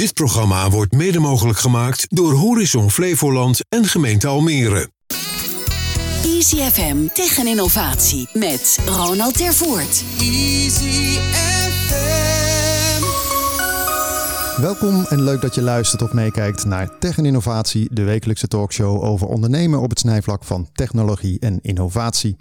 Dit programma wordt mede mogelijk gemaakt door Horizon Flevoland en gemeente Almere. Easy FM tegen innovatie met Ronald Tervoort. Easy FM. Welkom en leuk dat je luistert of meekijkt naar Tech en Innovatie, de wekelijkse talkshow over ondernemen op het snijvlak van technologie en innovatie.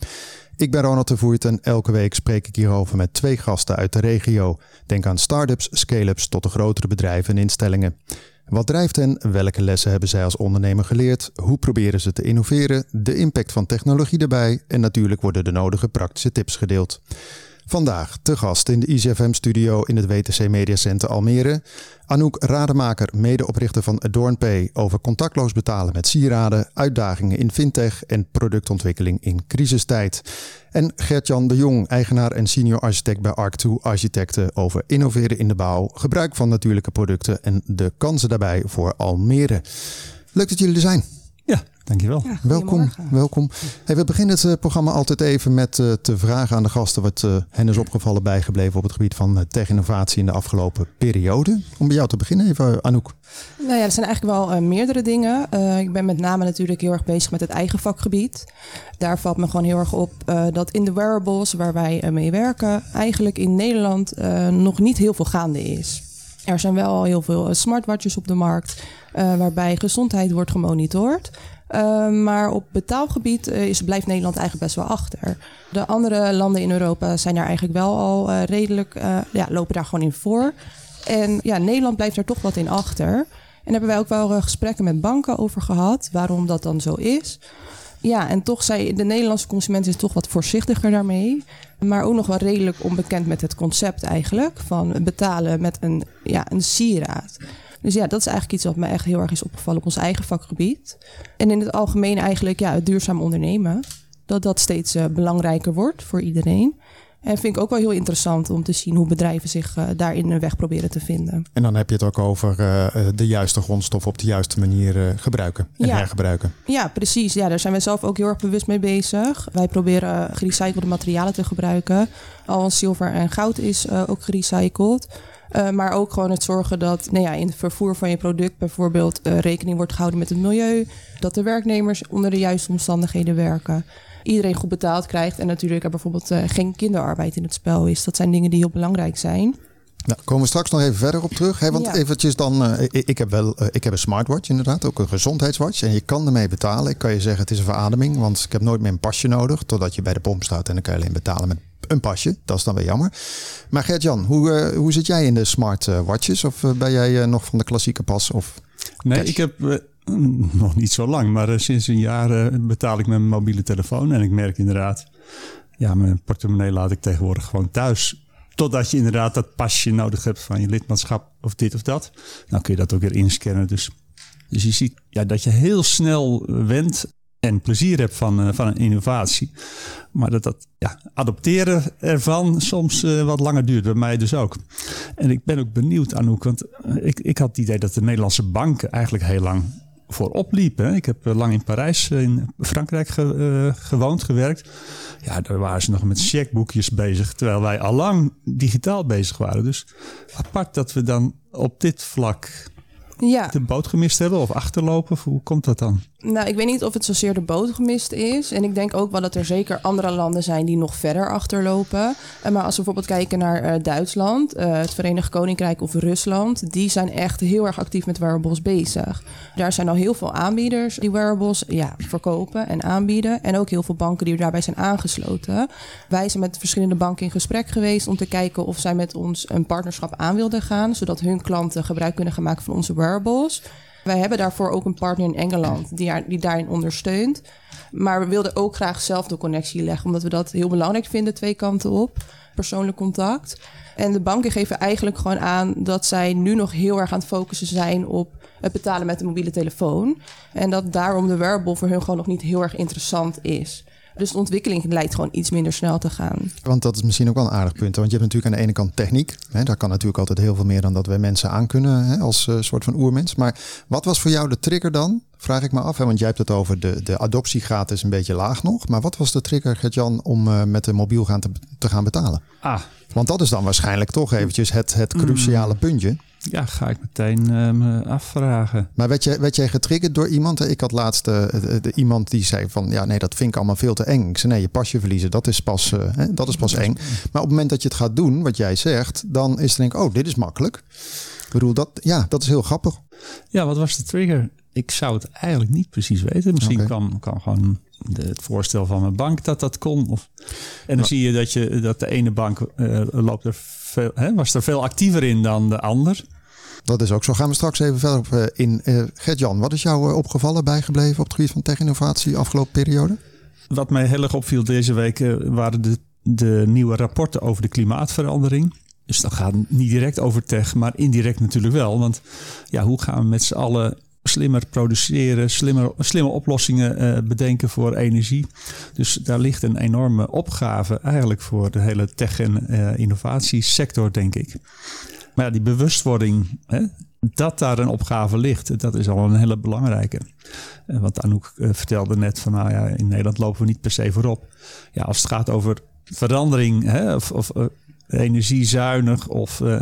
Ik ben Ronald de Voert en elke week spreek ik hierover met twee gasten uit de regio. Denk aan start-ups, scale-ups tot de grotere bedrijven en instellingen. Wat drijft hen? Welke lessen hebben zij als ondernemer geleerd? Hoe proberen ze te innoveren? De impact van technologie erbij en natuurlijk worden de nodige praktische tips gedeeld. Vandaag te gast in de ICFM-studio in het WTC Media Center Almere. Anouk Rademaker, medeoprichter van AdornPay, over contactloos betalen met sieraden, uitdagingen in fintech en productontwikkeling in crisistijd. En Gert-Jan de Jong, eigenaar en senior architect bij Arc2 Architecten, over innoveren in de bouw, gebruik van natuurlijke producten en de kansen daarbij voor Almere. Leuk dat jullie er zijn. Ja, dankjewel. Ja, Welkom, welkom. Hey, we beginnen het eh, programma altijd even met eh, te vragen aan de gasten wat eh, hen is opgevallen bijgebleven op het gebied van tech-innovatie in de afgelopen periode. Om bij jou te beginnen even, Anouk. Nou ja, er zijn eigenlijk wel meerdere dingen. Ik ben met name natuurlijk heel erg bezig met het eigen vakgebied. Daar valt me gewoon heel erg op dat in de wearables waar wij mee werken, eigenlijk in Nederland nog niet heel veel gaande is. Er zijn wel al heel veel eh, smartwatches op de markt, eh, waarbij gezondheid wordt gemonitord. Uh, maar op betaalgebied eh, is, blijft Nederland eigenlijk best wel achter. De andere landen in Europa zijn daar eigenlijk wel al redelijk, ja, lopen daar gewoon in voor. En ja, Nederland blijft er toch wat in achter. En daar hebben wij ook wel gesprekken met banken over gehad, waarom dat dan zo is. Ja, en toch zei de Nederlandse consument is toch wat voorzichtiger daarmee. Maar ook nog wel redelijk onbekend met het concept eigenlijk. Van betalen met een, ja, een sieraad. Dus ja, dat is eigenlijk iets wat me echt heel erg is opgevallen op ons eigen vakgebied. En in het algemeen eigenlijk ja, het duurzaam ondernemen. Dat dat steeds eh, belangrijker wordt voor iedereen. En vind ik ook wel heel interessant om te zien hoe bedrijven zich eh, daarin een weg proberen te vinden. En dan heb je het ook over eh, eh, de juiste grondstof op de juiste manier gebruiken en Ja. hergebruiken. Ja, precies. Ja, daar zijn wij zelf ook heel erg bewust mee bezig. Wij proberen gerecyclede materialen te gebruiken. Al zilver en goud is ook gerecycled. Maar ook gewoon het zorgen dat nou ja, in het vervoer van je product bijvoorbeeld rekening wordt gehouden met het milieu. Dat de werknemers onder de juiste omstandigheden werken. Iedereen goed betaald krijgt en natuurlijk er bijvoorbeeld eh, geen kinderarbeid in het spel is. Dat zijn dingen die heel belangrijk zijn. Nou, komen we straks nog even verder op terug. Hè? Want Ja. eventjes dan, eh, ik, ik heb wel, eh, ik heb een smartwatch inderdaad, ook een gezondheidswatch. En je kan ermee betalen. Ik kan je zeggen, het is een verademing, want ik heb nooit meer een pasje nodig. Totdat je bij de pomp staat en dan kan je alleen betalen met een pasje. Dat is dan weer jammer. Maar Gert-Jan, hoe, hoe zit jij in de smartwatches? Of ben jij nog van de klassieke pas? Of... Nee, Cash. ik heb nog niet zo lang, maar eh, sinds een jaar eh, betaal ik mijn mobiele telefoon. En ik merk inderdaad, ja, mijn portemonnee laat ik tegenwoordig gewoon thuis. Totdat je inderdaad dat pasje nodig hebt van je lidmaatschap of dit of dat. Dan kun je dat ook weer inscannen. Dus, dus je ziet ja, dat je heel snel went en plezier hebt van, eh, van een innovatie. Maar dat dat ja, adopteren ervan soms eh, wat langer duurt. Bij mij dus ook. En ik ben ook benieuwd, Anouk. Want eh, ik, ik had het idee dat de Nederlandse banken eigenlijk heel lang voorop liepen. Ik heb eh, lang in Parijs, eh, in Frankrijk ge- eh, gewoond, gewerkt. Ja, daar waren ze nog met checkboekjes bezig. Terwijl wij al lang digitaal bezig waren. Dus apart dat we dan op dit vlak Ja. de boot gemist hebben of achterlopen. Hoe komt dat dan? Nou, ik weet niet of het zozeer de boot gemist is. En ik denk ook wel dat er zeker andere landen zijn die nog verder achterlopen. Eh, Maar als we bijvoorbeeld kijken naar eh, Duitsland, eh, het Verenigd Koninkrijk of Rusland, die zijn echt heel erg actief met wearables bezig. Daar zijn al heel veel aanbieders die wearables ja, verkopen en aanbieden. En ook heel veel banken die daarbij zijn aangesloten. Wij zijn met verschillende banken in gesprek geweest om te kijken of zij met ons een partnerschap aan wilden gaan, zodat hun klanten gebruik kunnen gaan maken van onze wearables. Wij hebben daarvoor ook een partner in Engeland die, haar- die daarin ondersteunt. Maar we wilden ook graag zelf de connectie leggen, omdat we dat heel belangrijk vinden, twee kanten op. Persoonlijk contact. En de banken geven eigenlijk gewoon aan dat zij nu nog heel erg aan het focussen zijn op het betalen met de mobiele telefoon. En dat daarom de wearable voor hun gewoon nog niet heel erg interessant is. Dus de ontwikkeling lijkt gewoon iets minder snel te gaan. Want dat is misschien ook wel een aardig punt. Want je hebt natuurlijk aan de ene kant techniek. Hè, daar kan natuurlijk altijd heel veel meer dan dat wij mensen aan kunnen hè, als eh, soort van oermens. Maar wat was voor jou de trigger dan? Vraag ik me af. Hè, want jij hebt het over de, de adoptiegraad is een beetje laag nog. Maar wat was de trigger, Gert-Jan, om eh, met de mobiel gaan te, te gaan betalen? Ah, Want dat is dan waarschijnlijk toch eventjes het, het cruciale puntje. Ja, ga ik meteen uh, me afvragen. Maar werd, je, werd jij getriggerd door iemand? Ik had laatst uh, de, iemand die zei van... ja, nee, dat vind ik allemaal veel te eng. Ik zei, nee, je pasje verliezen, dat is pas, uh, hè, dat is pas eng. Maar op het moment dat je het gaat doen, wat jij zegt... dan is het denk ik, oh, dit is makkelijk. Ik bedoel, dat, ja, dat is heel grappig. Ja, wat was de trigger? Ik zou het eigenlijk niet precies weten. Misschien okay. kwam, kwam gewoon de, het voorstel van mijn bank dat dat kon. Of, en dan zie je dat, je dat de ene bank uh, loopt er veel, hè, was er veel actiever in dan de ander. Dat is ook zo. Gaan we straks even verder op uh, in. Uh, Gert-Jan, wat is jou opgevallen, bijgebleven op het gebied van tech-innovatie afgelopen periode? Wat mij heel erg opviel deze week waren de, de nieuwe rapporten over de klimaatverandering. Dus dat gaat niet direct over tech, maar indirect natuurlijk wel. Want ja, hoe gaan we met z'n allen slimmer produceren, slimmer, slimme oplossingen uh, bedenken voor energie. Dus daar ligt een enorme opgave eigenlijk voor de hele tech- en uh, innovatiesector, denk ik. Maar ja, die bewustwording, hè, dat daar een opgave ligt, dat is al een hele belangrijke. Uh, want Anouk vertelde net van, nou ja, in Nederland lopen we niet per se voorop. Ja, als het gaat over verandering hè, of, of energiezuinig of uh,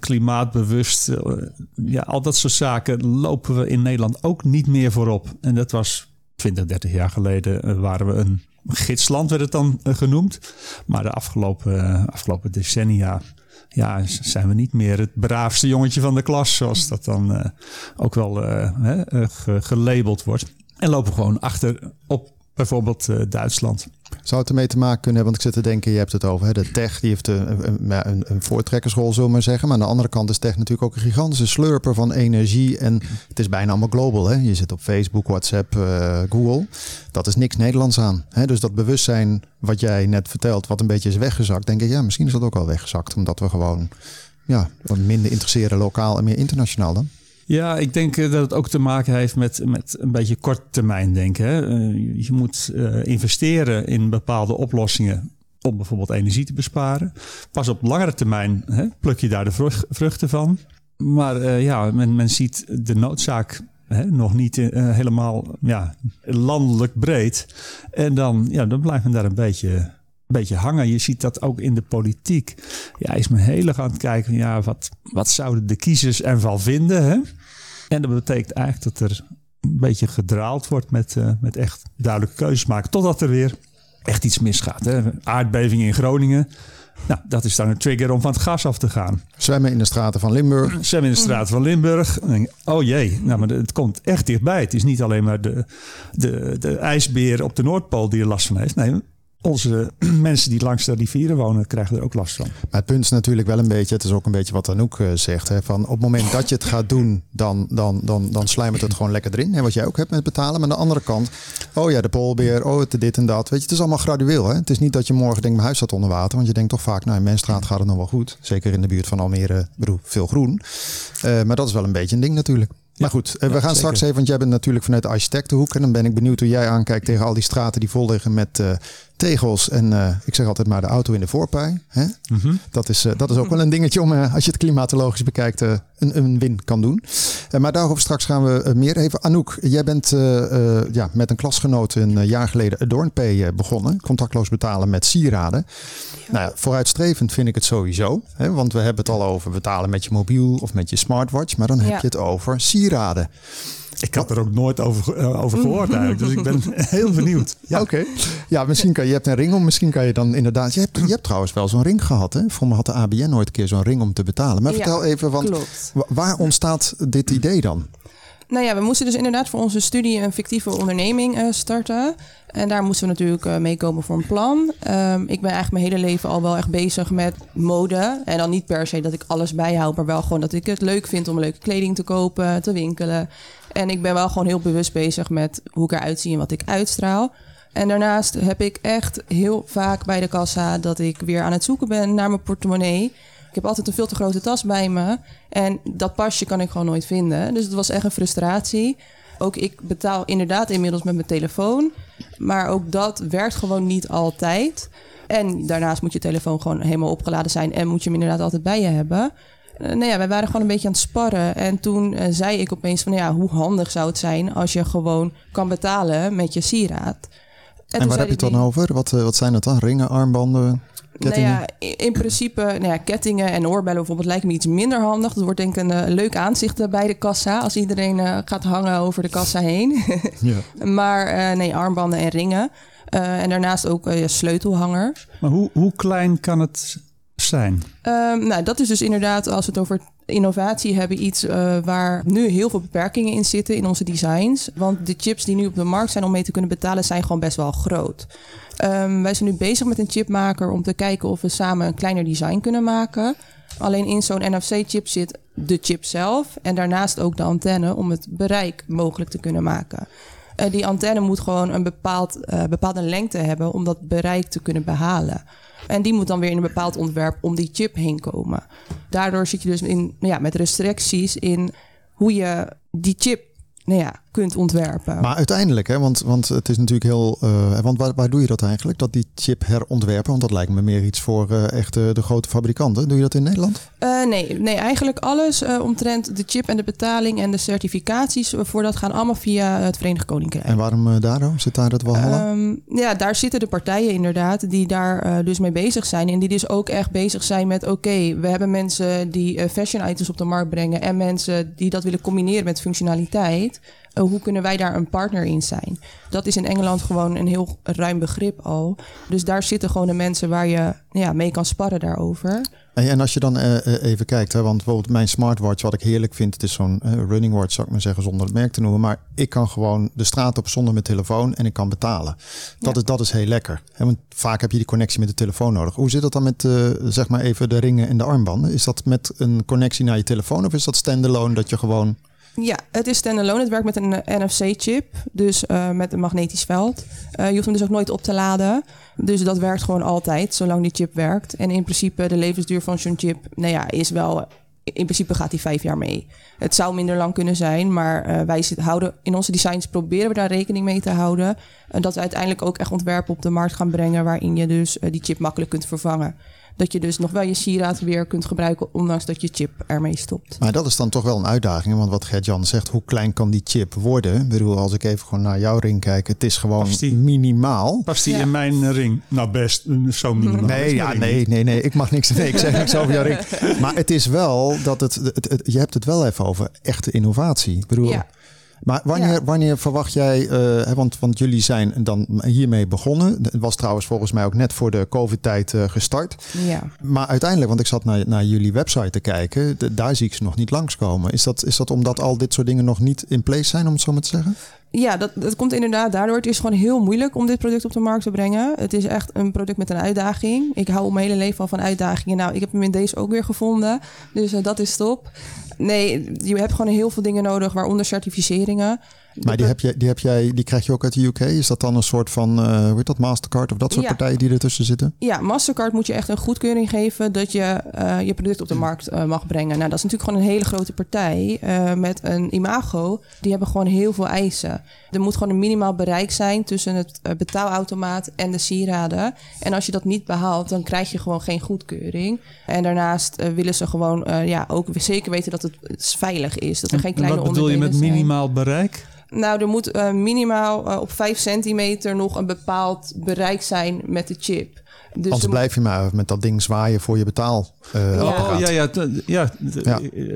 klimaatbewust. Uh, ja, al dat soort zaken lopen we in Nederland ook niet meer voorop. En dat was 20, 30 jaar geleden uh, waren we een gidsland, werd het dan genoemd. Maar de afgelopen, afgelopen decennia ja, zijn we niet meer het braafste jongetje van de klas, zoals dat dan ook wel ge gelabeld wordt. En lopen gewoon achter op bijvoorbeeld Duitsland. Zou het ermee te maken kunnen hebben? Want ik zit te denken, je hebt het over hè, de tech, die heeft een, een, een, voortrekkersrol, zullen we maar zeggen. Maar aan de andere kant is tech natuurlijk ook een gigantische slurper van energie. En het is bijna allemaal global. Hè? Je zit op Facebook, WhatsApp, uh, Google. Dat is niks Nederlands aan. Hè? Dus dat bewustzijn wat jij net vertelt, wat een beetje is weggezakt, denk ik, ja, misschien is dat ook wel weggezakt. Omdat we gewoon ja, wat minder interesseren lokaal en meer internationaal dan. Ja, ik denk dat het ook te maken heeft met, met een beetje kort termijn denken. Uh, je moet uh, investeren in bepaalde oplossingen om bijvoorbeeld energie te besparen. Pas op langere termijn hè, pluk je daar de vruchten van. Maar ja, men, men ziet de noodzaak nog niet helemaal ja, landelijk breed. En dan, ja, dan blijft men daar een beetje beetje hangen. Je ziet dat ook in de politiek. Ja, is men heel erg aan het kijken. Ja, wat, wat zouden de kiezers ervan vinden? Hè? En dat betekent eigenlijk dat er een beetje gedraald wordt met, uh, met echt duidelijke keuzes maken. Totdat er weer echt iets misgaat. Hè? Aardbeving in Groningen. Nou, dat is dan een trigger om van het gas af te gaan. Zwemmen in de straten van Limburg. Zwemmen in de straten van Limburg. Oh jee, nou, maar het komt echt dichtbij. Het is niet alleen maar de, de, de ijsbeer op de Noordpool die er last van heeft. Nee, onze mensen die langs de rivieren wonen, krijgen er ook last van. Maar het punt is natuurlijk wel een beetje, het is ook een beetje wat Anouk uh, zegt. Hè, van op het moment dat je het gaat doen, dan, dan, dan, dan slijmt het gewoon lekker erin. Hè, wat jij ook hebt met betalen. Maar aan de andere kant, oh ja, de poolbeer, oh het dit en dat. Weet je, het is allemaal gradueel. Hè? Het is niet dat je morgen denkt, mijn huis staat onder water. Want je denkt toch vaak, nou in mijn straat gaat het nog wel goed. Zeker in de buurt van Almere, bedoel, veel groen. Uh, maar dat is wel een beetje een ding natuurlijk. Maar goed, we gaan straks even, want jij bent natuurlijk vanuit de architectenhoek. En dan ben ik benieuwd hoe jij aankijkt tegen al die straten die vol liggen met uh, tegels. En uh, ik zeg altijd maar de auto in de voorpij. Hè? Mm -hmm. dat, is, uh, dat is ook wel een dingetje om, als je het klimatologisch bekijkt, een, een win kan doen. maar daarover straks gaan we meer even. Anouk, jij bent ja, met een klasgenoot een jaar geleden Adornpay begonnen. Contactloos betalen met sieraden. Ja. Nou ja, vooruitstrevend vind ik het sowieso. Hè? Want we hebben het al over betalen met je mobiel of met je smartwatch. Maar dan heb ja. je het over sieraden. Ik had er ook nooit over, uh, over gehoord eigenlijk. Dus ik ben heel benieuwd. Ja, oké. Okay. Ja, misschien kan je hebt een ring om. Misschien kan je dan inderdaad. Je hebt, je hebt trouwens wel zo'n ring gehad. Hè? Voor me had de ABN nooit een keer zo'n ring om te betalen. Maar ja, vertel even, want klopt. waar ontstaat dit idee dan? Nou ja, we moesten dus inderdaad voor onze studie een fictieve onderneming uh, starten. En daar moesten we natuurlijk uh, meekomen voor een plan. Um, ik ben eigenlijk mijn hele leven al wel echt bezig met mode. En dan niet per se dat ik alles bijhoud, maar wel gewoon dat ik het leuk vind om leuke kleding te kopen, te winkelen. En ik ben wel gewoon heel bewust bezig met hoe ik eruit zie en wat ik uitstraal. En daarnaast heb ik echt heel vaak bij de kassa dat ik weer aan het zoeken ben naar mijn portemonnee. Ik heb altijd een veel te grote tas bij me. En dat pasje kan ik gewoon nooit vinden. Dus het was echt een frustratie. Ook ik betaal inderdaad inmiddels met mijn telefoon. Maar ook dat werkt gewoon niet altijd. En daarnaast moet je telefoon gewoon helemaal opgeladen zijn. En moet je hem inderdaad altijd bij je hebben. Uh, nou ja, wij waren gewoon een beetje aan het sparren. En toen uh, zei ik opeens van ja, hoe handig zou het zijn als je gewoon kan betalen met je sieraad. En, en waar heb je het dan over? Wat, uh, wat zijn het dan? Ringen, armbanden? Kettingen? Nou ja, in in principe, nou ja, kettingen en oorbellen bijvoorbeeld lijken me iets minder handig. Dat wordt denk ik een eh, leuk aanzicht eh, bij de kassa als iedereen eh, gaat hangen over de kassa heen. Ja. maar eh, nee, armbanden en ringen. Eh, en daarnaast ook eh, sleutelhangers. Maar hoe, hoe klein kan het zijn? Ehm, nou, dat is dus inderdaad, als we het over innovatie hebben, iets eh, waar nu heel veel beperkingen in zitten in onze designs. Want de chips die nu op de markt zijn om mee te kunnen betalen, zijn gewoon best wel groot. Ehm, wij zijn nu bezig met een chipmaker om te kijken of we samen een kleiner design kunnen maken. Alleen in zo'n NFC-chip zit de chip zelf en daarnaast ook de antenne om het bereik mogelijk te kunnen maken. Eh, die antenne moet gewoon een bepaald, eh, bepaalde lengte hebben om dat bereik te kunnen behalen. En die moet dan weer in een bepaald ontwerp om die chip heen komen. Daardoor zit je dus in, ja, met restricties in hoe je die chip nou ja, kunt ontwerpen. Maar uiteindelijk, hè, want, want het is natuurlijk heel. eh, want waar, waar doe je dat eigenlijk? Dat die chip herontwerpen? Want dat lijkt me meer iets voor eh, echt eh, de grote fabrikanten. Doe je dat in Nederland? Nee, nee, eigenlijk alles omtrent de chip en de betaling en de certificaties voor dat gaan allemaal via het Verenigd Koninkrijk. En waarom daar dan? Zit daar het Walhalla? Ehm, ja, daar zitten de partijen inderdaad die daar dus mee bezig zijn. En die dus ook echt bezig zijn met: oké, we hebben mensen die fashion items op de markt brengen. En mensen die dat willen combineren met functionaliteit. Eh, hoe kunnen wij daar een partner in zijn? Dat is in Engeland gewoon een heel ruim begrip al. Dus daar zitten gewoon de mensen waar je ja, mee kan sparren daarover. En, als je dan eh, eh, even kijkt, hè, want bijvoorbeeld mijn smartwatch, wat ik heerlijk vind, het is zo'n running watch, zou ik maar zeggen, zonder het merk te noemen. Maar ik kan gewoon de straat op zonder mijn telefoon en ik kan betalen. Dat, Ja. is, dat is heel lekker. Hè, want vaak heb je die connectie met de telefoon nodig. Hoe zit dat dan met, zeg maar even de ringen en de armbanden? Is dat met een connectie naar je telefoon of is dat standalone dat je gewoon... Ja, het is standalone. Het werkt met een eh, NFC-chip, dus eh, met een magnetisch veld. Eh, je hoeft hem dus ook nooit op te laden. Dus dat werkt gewoon altijd, zolang die chip werkt. En in principe, de levensduur van zo'n chip, nou ja, is wel... In principe gaat die vijf jaar mee. Het zou minder lang kunnen zijn, maar wij houden in onze designs proberen we daar rekening mee te houden. En dat we uiteindelijk ook echt ontwerpen op de markt gaan brengen waarin je dus die chip makkelijk kunt vervangen. Dat je dus nog wel je sieraad weer kunt gebruiken, ondanks dat je chip ermee stopt. Maar dat is dan toch wel een uitdaging. Want wat Gert-Jan zegt, hoe klein kan die chip worden? Ik bedoel, als ik even gewoon naar jouw ring kijk, het is gewoon minimaal. Past die Ja. in mijn ring? Nou, best eh, zo minimaal. Nee, ja, nee, nee, nee. Ik mag niks. Nee, ik zeg niks over jouw ring. Maar het is wel dat het, het, het- je hebt het wel even over echte innovatie. Ik bedoel, Ja. Maar wanneer, Ja. wanneer verwacht jij, eh, want, want jullie zijn dan hiermee begonnen. Het was trouwens volgens mij ook net voor de COVID-tijd eh, gestart. Ja. Maar uiteindelijk, want ik zat naar, naar jullie website te kijken, de- daar zie ik ze nog niet langskomen. Is dat, is dat omdat al dit soort dingen nog niet in place zijn, om het zo maar te zeggen? Ja, dat, dat komt inderdaad daardoor. Het is gewoon heel moeilijk om dit product op de markt te brengen. Het is echt een product met een uitdaging. Ik hou mijn hele leven al van uitdagingen. Nou, ik heb hem in deze ook weer gevonden. Dus eh, dat is top. Nee, je hebt gewoon heel veel dingen nodig, waaronder certificeringen. Maar die, heb jij, die, heb jij, die krijg je ook uit de UK. Is dat dan een soort van, hoe heet dat, Mastercard of dat soort Ja. partijen die ertussen zitten? Ja, Mastercard moet je echt een goedkeuring geven dat je eh, je product op de markt eh, mag brengen. Nou, dat is natuurlijk gewoon een hele grote partij met een imago. Die hebben gewoon heel veel eisen. Er moet gewoon een minimaal bereik zijn tussen het betaalautomaat en de sieraden. En als je dat niet behaalt, dan krijg je gewoon geen goedkeuring. En daarnaast willen ze gewoon ja, ook zeker weten dat het veilig is. Dat er geen En kleine wat bedoel je met zijn. minimaal bereik? Nou, er moet eh, minimaal eh, op 5 centimeter nog een bepaald bereik zijn met de chip. Dus Anders blijf je maar met dat ding zwaaien voor je betaal. eh. Oh, ja, ja, ja,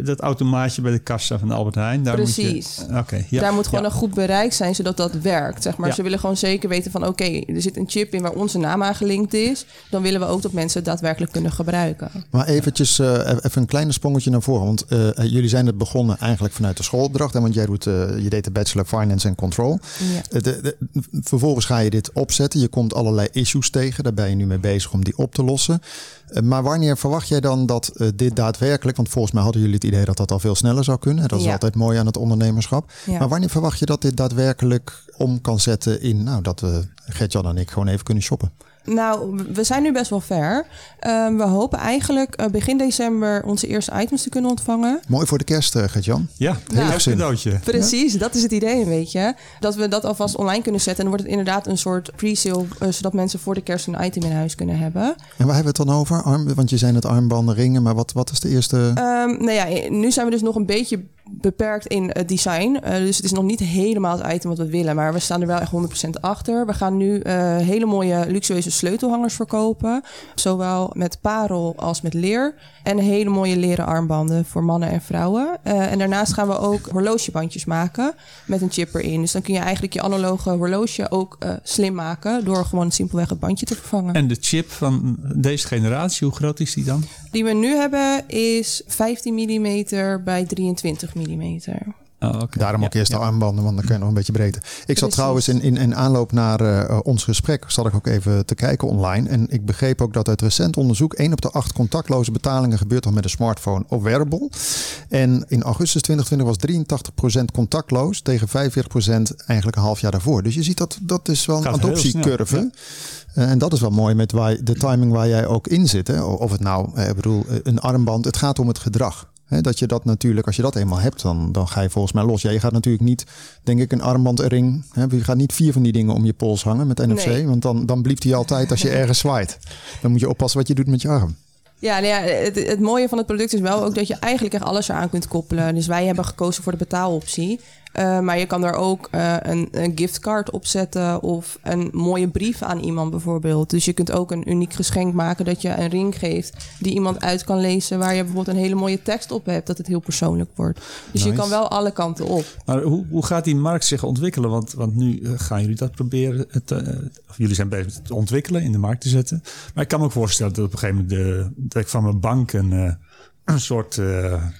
dat automaatje bij de kassa van Albert Heijn. Daar Precies. Moet je, Oké, ja. Daar moet gewoon ja. een goed bereik zijn, zodat dat werkt. Zeg maar. Ja. Ze willen gewoon zeker weten van... oké, er zit een chip in waar onze naam aan gelinkt is. Dan willen we ook dat mensen het daadwerkelijk kunnen gebruiken. Maar eventjes, eh, even een kleine sprongetje naar voren. Want eh, jullie zijn het begonnen eigenlijk vanuit de schoolopdracht. Hè, want jij doet, eh, je deed de Bachelor Finance and Control. Ja. Eh, de, de- vervolgens ga je dit opzetten. Je komt allerlei issues tegen. Daar ben je nu mee bezig om die op te lossen. Eh, maar wanneer verwacht jij dan dat eh, dit daadwerkelijk... want volgens mij hadden jullie het idee dat dat al veel sneller zou kunnen. Dat is Ja. altijd mooi aan het ondernemerschap. Ja. Maar wanneer verwacht je dat dit daadwerkelijk om kan zetten in... nou, dat we Gert-Jan en ik gewoon even kunnen shoppen? Nou, we zijn nu best wel ver. Ehm, we hopen eigenlijk eh, begin december onze eerste items te kunnen ontvangen. Mooi voor de kerst, eh, Gert-Jan. Ja, Nou. een cadeautje. Precies, dat is het idee een beetje. Dat we dat alvast online kunnen zetten. En dan wordt het inderdaad een soort pre-sale... eh, zodat mensen voor de kerst een item in huis kunnen hebben. En waar hebben we het dan over? Arm, want je zei het armbanden, ringen. Maar wat, wat is de eerste... Ehm, nou ja, nu zijn we dus nog een beetje beperkt in het design. Uh, dus het is nog niet helemaal het item wat we willen. Maar we staan er wel echt 100% achter. We gaan nu uh, hele mooie luxueuze sleutelhangers verkopen. Zowel met parel als met leer. En hele mooie leren armbanden voor mannen en vrouwen. Uh, en daarnaast gaan we ook horlogebandjes maken met een chip erin. Dus dan kun je eigenlijk je analoge horloge ook slim maken... door gewoon simpelweg het bandje te vervangen. En de chip van deze generatie, hoe groot is die dan? Die we nu hebben is 15 mm bij 23 mm. Oh, okay. Daarom ook eerst de armbanden, want dan kun je nog een beetje breder. Ik zat trouwens in, in, in aanloop naar uh, ons gesprek, zat ik ook even te kijken online. En ik begreep ook dat uit recent onderzoek 1 op de 8 contactloze betalingen gebeurt al met een smartphone of wearable. En in augustus 2020 was 83% contactloos tegen 45% eigenlijk een half jaar daarvoor. Dus je ziet dat dat is wel een adoptiecurve. Uh, en dat is wel mooi met waar, de timing waar jij ook in zit. Hè? Of het nou, ik bedoel, een armband, het gaat om het gedrag dat je dat natuurlijk, als je dat eenmaal hebt, dan, dan ga je volgens mij los. Ja, je gaat natuurlijk niet, denk ik, een armband, ring. Hè, je gaat niet vier van die dingen om je pols hangen met NFC. Want dan, dan blieft hij altijd als je ergens zwaait. Dan moet je oppassen wat je doet met je arm. Ja, nou ja het, het, mooie van het product is wel ook dat je eigenlijk echt alles eraan kunt koppelen. Dus wij hebben gekozen voor de betaaloptie. Uh, maar je kan er ook uh, een, een giftcard op zetten of een mooie brief aan iemand bijvoorbeeld. Dus je kunt ook een uniek geschenk maken dat je een ring geeft die iemand uit kan lezen. Waar je bijvoorbeeld een hele mooie tekst op hebt, dat het heel persoonlijk wordt. Dus je kan wel alle kanten op. Maar hoe, hoe gaat die markt zich ontwikkelen? Want, want nu uh, gaan jullie dat proberen, te, of jullie zijn bezig te ontwikkelen, in de markt te zetten. Maar ik kan me ook voorstellen dat op een gegeven moment de, dat ik van mijn bank een, een soort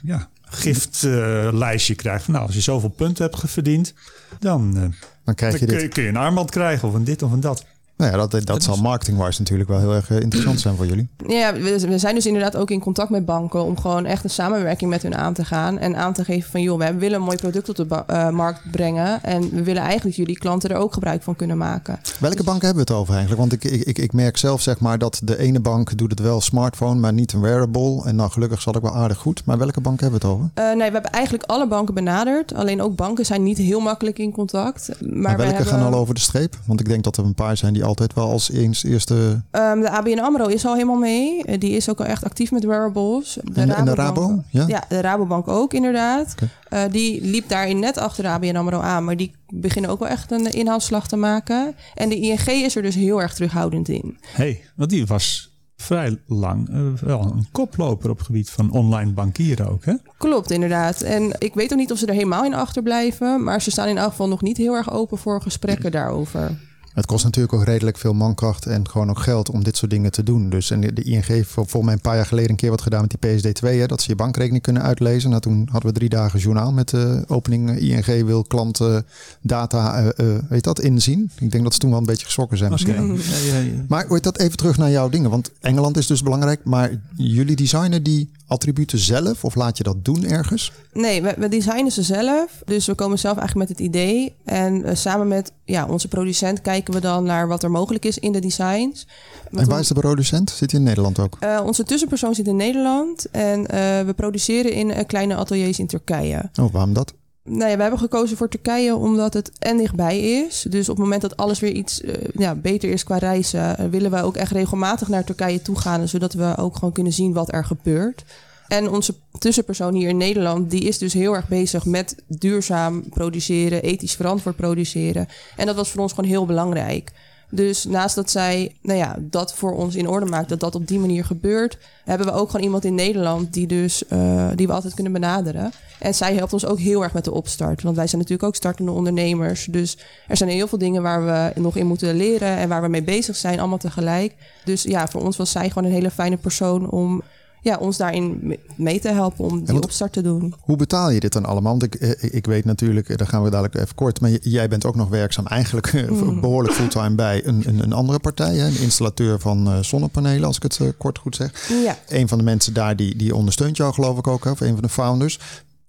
ja, giftlijstje uh, krijgt. Nou, als je zoveel punten hebt verdiend, dan, uh, dan, krijg je dan dit. Kun, je, kun, je, een armband krijgen of een dit of een dat. Nou ja, dat, dat, zal marketing-wise natuurlijk wel heel erg eh, interessant zijn voor jullie. Ja, we, we, zijn dus inderdaad ook in contact met banken om gewoon echt een samenwerking met hun aan te gaan. En aan te geven van joh, we willen een mooi product op de uh, markt brengen. En we willen eigenlijk jullie klanten er ook gebruik van kunnen maken. Welke dus, banken hebben we het over eigenlijk? Want ik, ik, ik merk zelf zeg maar dat de ene bank doet het wel smartphone, maar niet een wearable. En nou gelukkig zat ik wel aardig goed. Maar welke banken hebben we het over? Uh, nee, we hebben eigenlijk alle banken benaderd. Alleen ook banken zijn niet heel makkelijk in contact. Maar, maar welke hebben... gaan al over de streep? Want ik denk dat er een paar zijn die altijd wel als eerste... Um, de ABN AMRO is al helemaal mee. Die is ook al echt actief met wearables. De en, en, de Rabo? Ja? ja, de Rabobank ook inderdaad. Okay. Uh, die liep daarin net achter de ABN AMRO aan. Maar die beginnen ook wel echt een inhaalslag te maken. En de ING is er dus heel erg terughoudend in. hey, want die was vrij lang uh, wel een koploper op het gebied van online bankieren ook, hè? Klopt, inderdaad. En ik weet ook niet of ze er helemaal in achterblijven. Maar ze staan in elk geval nog niet heel erg open voor gesprekken daarover. Het kost natuurlijk ook redelijk veel mankracht en gewoon ook geld om dit soort dingen te doen. Dus en de ING heeft volgens mij een paar jaar geleden een keer wat gedaan met die PSD2. Hè, dat ze je bankrekening kunnen uitlezen. Nou, toen hadden we drie dagen journaal met de opening. ING wil klanten data, uh, uh, weet dat, inzien. Ik denk dat ze toen wel een beetje geschrokken zijn misschien. Okay. Ja, ja, ja. Maar dat even terug naar jouw dingen. Want Engeland is dus belangrijk. Maar jullie designen die attributen zelf of laat je dat doen ergens? Nee, we, we designen ze zelf. Dus we komen zelf eigenlijk met het idee. En uh, samen met ja, onze producent kijken we dan naar wat er mogelijk is in de designs. En waar is de producent? Zit hij in Nederland ook? Uh, onze tussenpersoon zit in Nederland. En uh, we produceren in kleine ateliers in Turkije. Oh, waarom dat? Nou ja, we hebben gekozen voor Turkije omdat het en dichtbij is. Dus op het moment dat alles weer iets uh, ja, beter is qua reizen, uh, willen we ook echt regelmatig naar Turkije toe gaan. Zodat we ook gewoon kunnen zien wat er gebeurt. En onze tussenpersoon hier in Nederland, die is dus heel erg bezig met duurzaam produceren, ethisch verantwoord produceren. En dat was voor ons gewoon heel belangrijk. Dus naast dat zij nou ja, dat voor ons in orde maakt, dat dat op die manier gebeurt, hebben we ook gewoon iemand in Nederland die, dus, uh, die we altijd kunnen benaderen. En zij helpt ons ook heel erg met de opstart. Want wij zijn natuurlijk ook startende ondernemers. Dus er zijn heel veel dingen waar we nog in moeten leren en waar we mee bezig zijn, allemaal tegelijk. Dus ja, voor ons was zij gewoon een hele fijne persoon om ja, ons daarin mee te helpen om die opstart te doen. Hoe betaal je dit dan allemaal? Want ik, eh, ik weet natuurlijk, eh, daar gaan we dadelijk even kort, maar jij bent ook nog werkzaam eigenlijk mm. behoorlijk fulltime bij een, een, een, andere partij, een installateur van zonnepanelen, als ik het kort goed zeg. Ja. Een van de mensen daar die, die ondersteunt jou geloof ik ook, of een van de founders.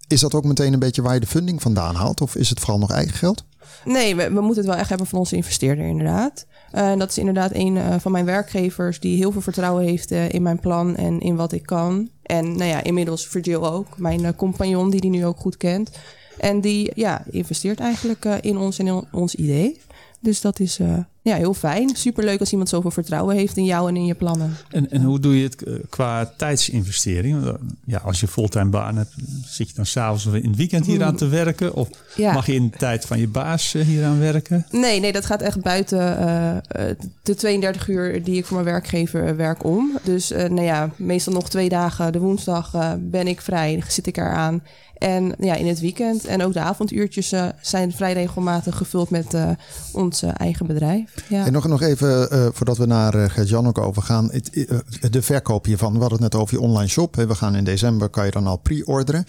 Is dat ook meteen een beetje waar je de funding vandaan haalt of is het vooral nog eigen geld? Nee, we, we moeten het wel echt hebben van onze investeerder inderdaad. Uh, dat is inderdaad een uh, van mijn werkgevers die heel veel vertrouwen heeft uh, in mijn plan en in wat ik kan. En nou ja, inmiddels Virgil ook, mijn compagnon die die nu ook goed kent. En die ja, investeert eigenlijk in ons en in ons idee. Dus dat is ja, heel fijn. Superleuk als iemand zoveel vertrouwen heeft in jou en in je plannen. En, en hoe doe je het eh, qua tijdsinvestering? Eh, Ja, als je fulltime baan hebt, zit je dan s'avonds of in het weekend hier aan te werken? Of Ja. mag je in de tijd van je baas eh, hier aan werken? Nee, nee, dat gaat echt buiten de 32 uur die ik voor mijn werkgever werk om. Dus nou ja, meestal nog twee dagen. De woensdag ben ik vrij, zit ik eraan. En ja, in het weekend en ook de avonduurtjes eh, zijn vrij regelmatig gevuld met eh, ons eh, eigen bedrijf. Ja. En nog, nog even, voordat we naar uh, Gert-Jan ook overgaan. De verkoop hiervan. We hadden het net over je online shop. We gaan in december, kan je dan al pre-orderen.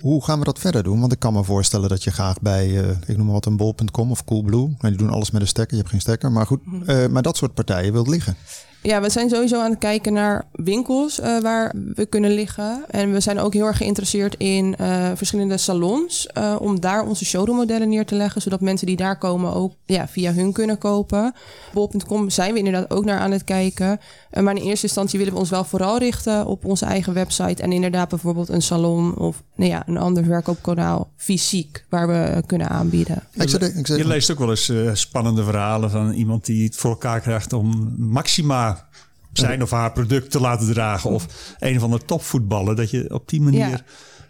Hoe gaan we dat verder doen? Want ik kan me voorstellen dat je graag bij, ik noem maar wat, een bol.com of Coolblue. Nou, die doen alles met een stekker, je hebt geen stekker. Maar goed, eh, maar dat soort partijen wilt liggen. Ja, we zijn sowieso aan het kijken naar winkels eh, waar we kunnen liggen. En we zijn ook heel erg geïnteresseerd in eh, verschillende salons. eh, om daar onze showroommodellen neer te leggen. Zodat mensen die daar komen ook ja, via hun kunnen kopen. Bol.com zijn we inderdaad ook naar aan het kijken. Eh, maar in eerste instantie willen we ons wel vooral richten op onze eigen website. En inderdaad bijvoorbeeld een salon of nou ja, een ander verkoopkanaal fysiek. Waar we kunnen aanbieden. Je leest ook wel eens eh, spannende verhalen van iemand die het voor elkaar krijgt om Maxima zijn of haar product te laten dragen. Of een of ander topvoetballer. Dat je op die manier Ja.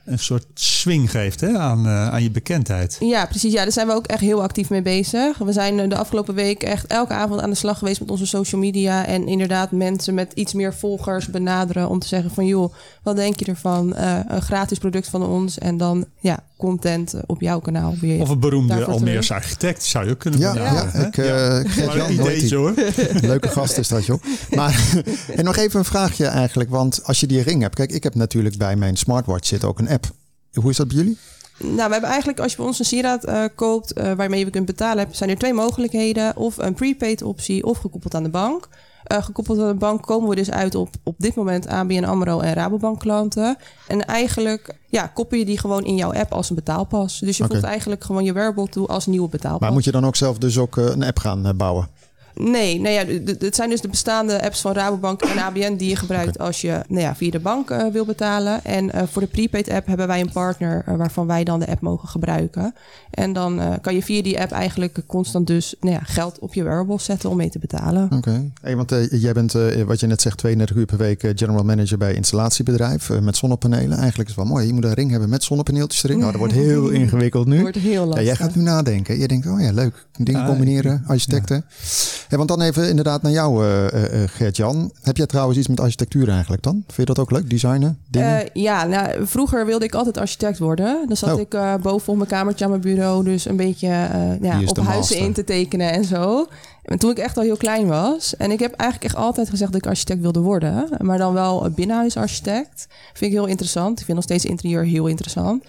Een soort swing geeft hè, aan, eh, aan je bekendheid. Ja, precies. Ja, daar zijn we ook echt heel actief mee bezig. We zijn eh, de afgelopen week echt elke avond aan de slag geweest met onze social media. En inderdaad mensen met iets meer volgers benaderen om te zeggen van... joh, wat denk je ervan? Eh, een gratis product van ons en dan ja, content eh, op jouw kanaal weer. Of een beroemde Almeerse architect zou je ook kunnen Ja, benaderen. ja, ik, eh, hoe heet ideetje hoor. Leuke gast is dat, joh. Maar en nog even een vraagje eigenlijk. Want als je die ring hebt. Kijk, ik heb natuurlijk bij mijn smartwatch zit ook een app. Hoe is dat bij jullie? Nou, we hebben eigenlijk als je bij ons een sieraad eh, koopt eh, waarmee je kunt betalen, zijn er twee mogelijkheden. Of een prepaid optie of gekoppeld aan de bank. Eh, gekoppeld aan de bank komen we dus uit op op dit moment ABN AMRO en Rabobank klanten. En eigenlijk ja, koppel je die gewoon in jouw app als een betaalpas. Dus je Oké. voegt eigenlijk gewoon je wearable toe als nieuwe betaalpas. Maar moet je dan ook zelf dus ook eh, een app gaan eh, bouwen? Nee, nou ja, het zijn dus de bestaande apps van Rabobank en ABN die je gebruikt als je nou ja, via de bank eh, wil betalen. En eh, voor de prepaid app hebben wij een partner eh, waarvan wij dan de app mogen gebruiken. En dan eh, kan je via die app eigenlijk constant dus nou ja, geld op je wearables zetten om mee te betalen. Oké. Hey, want jij bent, eh, wat je net zegt, 32 uur per week general manager bij installatiebedrijf met zonnepanelen. Eigenlijk is het wel mooi. Je moet een ring hebben met zonnepaneeltjes erin. Nou, dat wordt heel ingewikkeld nu. Wordt heel Ja, lastig. jij gaat nu nadenken. Je denkt, oh ja, leuk. Dingen Ja, combineren, architecten. Hey, want dan even inderdaad naar jou, eh, eh, Gert-Jan. Heb jij trouwens iets met architectuur eigenlijk dan? Vind je dat ook leuk? Designen? Dingen? Ja, nou, vroeger wilde ik altijd architect worden. Dan zat Oh. ik boven op mijn kamertje aan mijn bureau. Dus een beetje ja, op huizen master. in te tekenen en zo. En toen ik echt al heel klein was. En ik heb eigenlijk echt altijd gezegd dat ik architect wilde worden. Maar dan wel binnenhuisarchitect. Vind ik heel interessant. Ik vind nog steeds interieur heel interessant.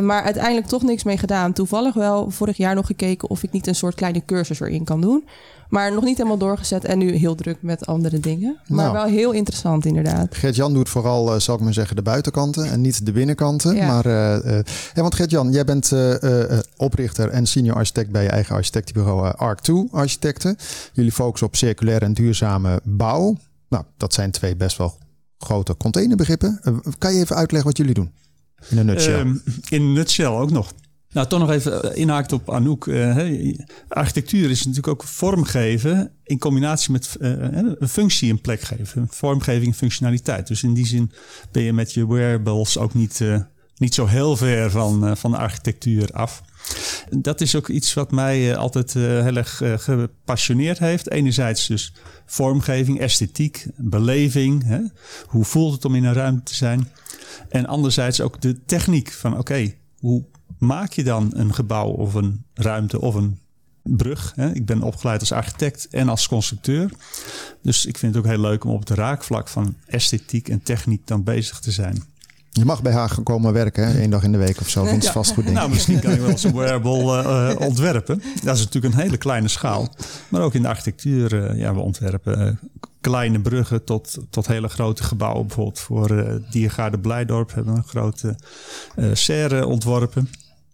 Maar uiteindelijk toch niks mee gedaan. Toevallig wel vorig jaar nog gekeken of ik niet een soort kleine cursus erin kan doen. Maar nog niet helemaal doorgezet en nu heel druk met andere dingen. Maar Nou. wel heel interessant inderdaad. Gert-Jan doet vooral, eh, zal ik maar zeggen, de buitenkanten en niet de binnenkkanten. Ja. Maar, eh, eh, want Gert-Jan, jij bent eh, eh, eh, oprichter en senior architect bij je eigen architectenbureau eh, Arc2 Architecten. Jullie focussen op circulaire en duurzame bouw. Nou, dat zijn twee best wel grote containerbegrippen. Kan je even uitleggen wat jullie doen? In een nutshell. Ehm, in een nutshell ook nog. Nou, toch nog even eh, inhaakt op Anouk. eh, architectuur is natuurlijk ook vormgeven in combinatie met eh, een functie een plek geven. Vormgeving en functionaliteit. Dus in die zin ben je met je wearables ook niet, niet zo heel ver van, van de architectuur af. Dat is ook iets wat mij altijd heel erg gepassioneerd heeft. Enerzijds dus vormgeving, esthetiek, beleving. Hoe voelt het om in een ruimte te zijn? En anderzijds ook de techniek van oké, hoe maak je dan een gebouw of een ruimte of een brug? Hè? Ik ben opgeleid als architect en als constructeur. Dus ik vind het ook heel leuk om op het raakvlak van esthetiek en techniek dan bezig te zijn. je mag bij haar komen werken, hè? één dag in de week of zo. Vindt ze vast goed ding. Nou, misschien kan ik wel eens een wearable eh, eh, ontwerpen. Dat is natuurlijk een hele kleine schaal. Maar ook in de architectuur, eh, ja, we ontwerpen kleine bruggen tot, tot hele grote gebouwen. Bijvoorbeeld voor Diergaarde Blijdorp hebben we een grote serre ontworpen.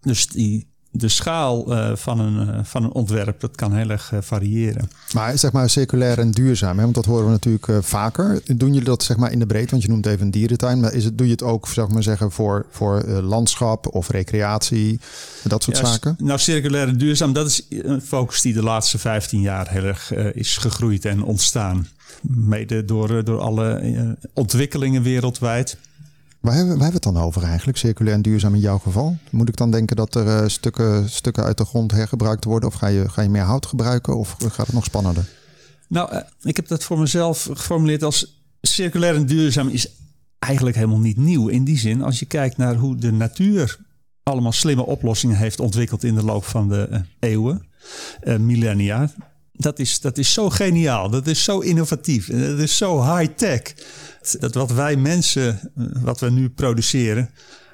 Dus die de schaal eh, van, een, eh, van een ontwerp, dat kan heel erg eh, variëren. Maar zeg maar circulair en duurzaam, hè? want dat horen we natuurlijk vaker. Doen jullie dat zeg maar in de breedte? Want je noemt even een dierentuin. Maar is het, doe je het ook zeg maar zeggen, voor, voor landschap of recreatie? Dat soort Ja, zaken? Nou, circulair en duurzaam, dat is een focus die de laatste 15 jaar heel erg is gegroeid en ontstaan. Mede door, door alle ontwikkelingen wereldwijd. Waar hebben, we het dan over eigenlijk? Circulair en duurzaam in jouw geval? Moet ik dan denken dat er eh, stukken, stukken uit de grond hergebruikt worden? Of ga je, ga je meer hout gebruiken? Of gaat het nog spannender? Nou, eh, ik heb dat voor mezelf geformuleerd als circulair en duurzaam is eigenlijk helemaal niet nieuw. In die zin, als je kijkt naar hoe de natuur allemaal slimme oplossingen heeft ontwikkeld in de loop van de eh, eeuwen, millennia. Dat is, dat is zo geniaal, dat is zo innovatief, dat is zo high-tech. Dat wat wij mensen, wat we nu produceren,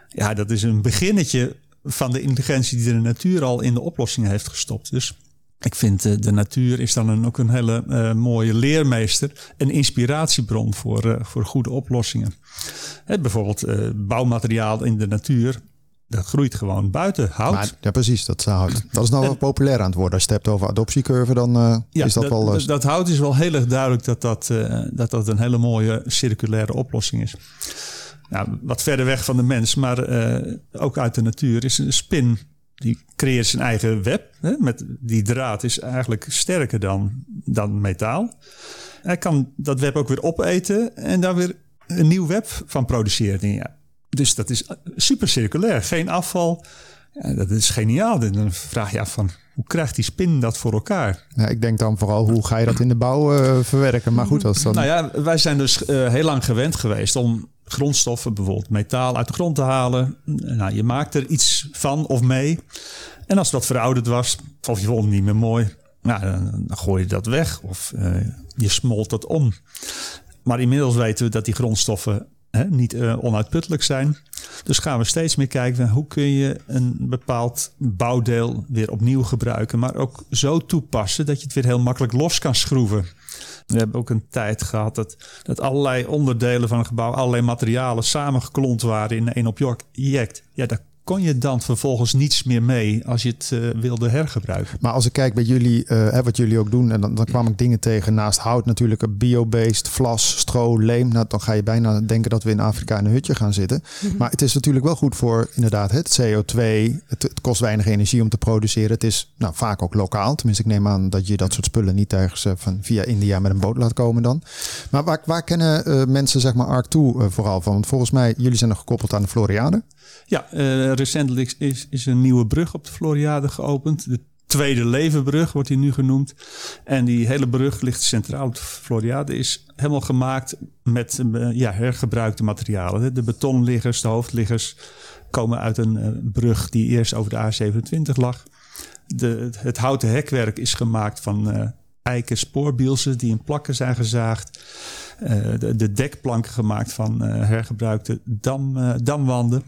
ja, dat is een beginnetje van de intelligentie die de natuur al in de oplossingen heeft gestopt. Dus ik vind eh, de natuur is dan een, ook een hele eh, mooie leermeester en inspiratiebron voor, eh, voor goede oplossingen. Bijvoorbeeld bouwmateriaal in de natuur, dat groeit gewoon buiten hout. Maar, ja, precies. Dat, is hout. dat is nou wel populair aan het worden. Als je het hebt over adoptiecurve, dan eh, Ja, is dat, wel... eh, dat, dat hout is wel heel erg duidelijk dat dat, eh, dat dat een hele mooie circulaire oplossing is. Nou, wat verder weg van de mens, maar ook uit de natuur, is een spin. Die creëert zijn eigen web. Hè, met die draad is eigenlijk sterker dan, dan metaal. Hij kan dat web ook weer opeten en daar weer een nieuw web van produceren. Ja. Dus dat is super circulair. Geen afval. Ja, dat is geniaal. Dan vraag je af van hoe krijgt die spin dat voor elkaar? ja, ik denk dan vooral, hoe ga je dat in de bouw eh, verwerken? Maar goed, dat is dan... Nou ja, wij zijn dus eh, heel lang gewend geweest om grondstoffen, bijvoorbeeld metaal, uit de grond te halen. Nou, je maakt er iets van of mee. En als dat verouderd was, of je vond het niet meer mooi, nou, dan, dan gooi je dat weg of eh, je smolt dat om. Maar inmiddels weten we dat die grondstoffen niet eh, onuitputtelijk zijn. Dus gaan we steeds meer kijken hoe kun je een bepaald bouwdeel weer opnieuw gebruiken, maar ook zo toepassen dat je het weer heel makkelijk los kan schroeven. We hebben ook een tijd gehad dat, dat allerlei onderdelen van een gebouw, allerlei materialen samengeklont waren in één object. Ja, daar kon je dan vervolgens niets meer mee als je het eh, wilde hergebruiken. Maar als ik kijk bij jullie, eh, hè, wat jullie ook doen, en dan, dan kwam ik dingen tegen naast hout natuurlijk, een bio-based, vlas, stro, leem. Nou, dan ga je bijna denken dat we in Afrika in een hutje gaan zitten. Maar het is natuurlijk wel goed voor inderdaad het CO2. Het, het kost weinig energie om te produceren. Het is nou, vaak ook lokaal. Tenminste, ik neem aan dat je dat soort spullen niet ergens eh, van via India met een boot laat komen dan. Maar waar, waar kennen eh, mensen zeg maar Arc toe eh, vooral van? Want volgens mij, jullie zijn nog gekoppeld aan de Floriade. Ja, eh, recentelijk is, is een nieuwe brug op de Floriade geopend. De Tweede Levenbrug wordt die nu genoemd. En die hele brug ligt centraal op de Floriade. Is helemaal gemaakt met eh, ja, hergebruikte materialen. De betonliggers, de hoofdliggers komen uit een eh, brug die eerst over de A27 lag. De, het houten hekwerk is gemaakt van eh, eiken spoorbielsen die in plakken zijn gezaagd. Eh, de, de dekplanken gemaakt van eh, hergebruikte dam, eh, damwanden.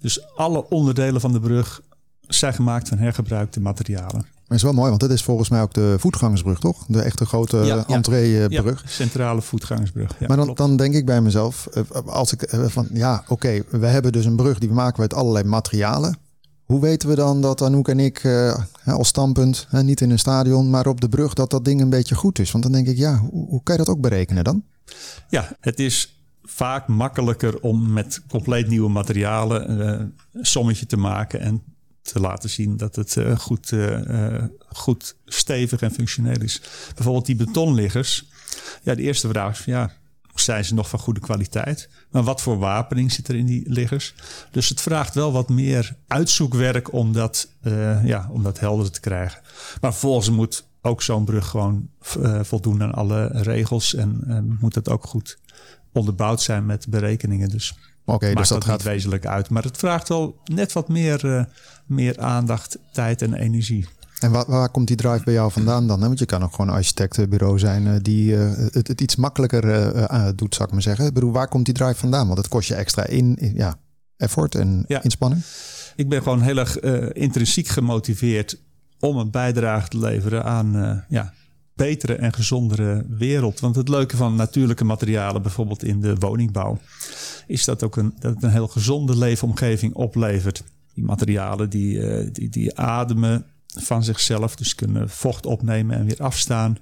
Dus alle onderdelen van de brug zijn gemaakt van hergebruikte materialen. Maar is wel mooi, want dat is volgens mij ook de voetgangersbrug, toch? De echte grote Ja, entreebrug. Ja, centrale voetgangersbrug. Ja, maar dan, dan denk ik bij mezelf, als ik van ja, oké, we hebben dus een brug die we maken uit allerlei materialen. Hoe weten we dan dat Anouk en ik eh, als standpunt, niet in een stadion, maar op de brug, dat dat ding een beetje goed is? Want dan denk ik, ja, hoe, hoe kan je dat ook berekenen dan? Ja, het is vaak makkelijker om met compleet nieuwe materialen eh, een sommetje te maken en te laten zien dat het eh, goed, eh, eh, goed stevig en functioneel is. Bijvoorbeeld die betonliggers. Ja, de eerste vraag is, ja, zijn ze nog van goede kwaliteit? Maar wat voor wapening zit er in die liggers? Dus het vraagt wel wat meer uitzoekwerk om dat, eh, ja, om dat helder te krijgen. Maar vervolgens moet ook zo'n brug gewoon eh, voldoen aan alle regels en moet het ook goed onderbouwd zijn met berekeningen. Dus Oké, maakt dus dat dat gaat wezenlijk uit. Maar het vraagt wel net wat meer, eh, meer aandacht, tijd en energie. En waar, waar komt die drive bij jou vandaan dan? hè? Want je kan ook gewoon een architectenbureau zijn eh, die eh, het, het iets makkelijker eh, doet, zou ik maar zeggen. Ik bedoel, waar komt die drive vandaan? Want het kost je extra in, in- ja, effort en Ja. inspanning. Ik ben gewoon heel erg intrinsiek gemotiveerd om een bijdrage te leveren aan ja, betere en gezondere wereld. Want het leuke van natuurlijke materialen, bijvoorbeeld in de woningbouw, is dat ook een, dat het een heel gezonde leefomgeving oplevert. die materialen die, die, die ademen van zichzelf. Dus kunnen vocht opnemen en weer afstaan.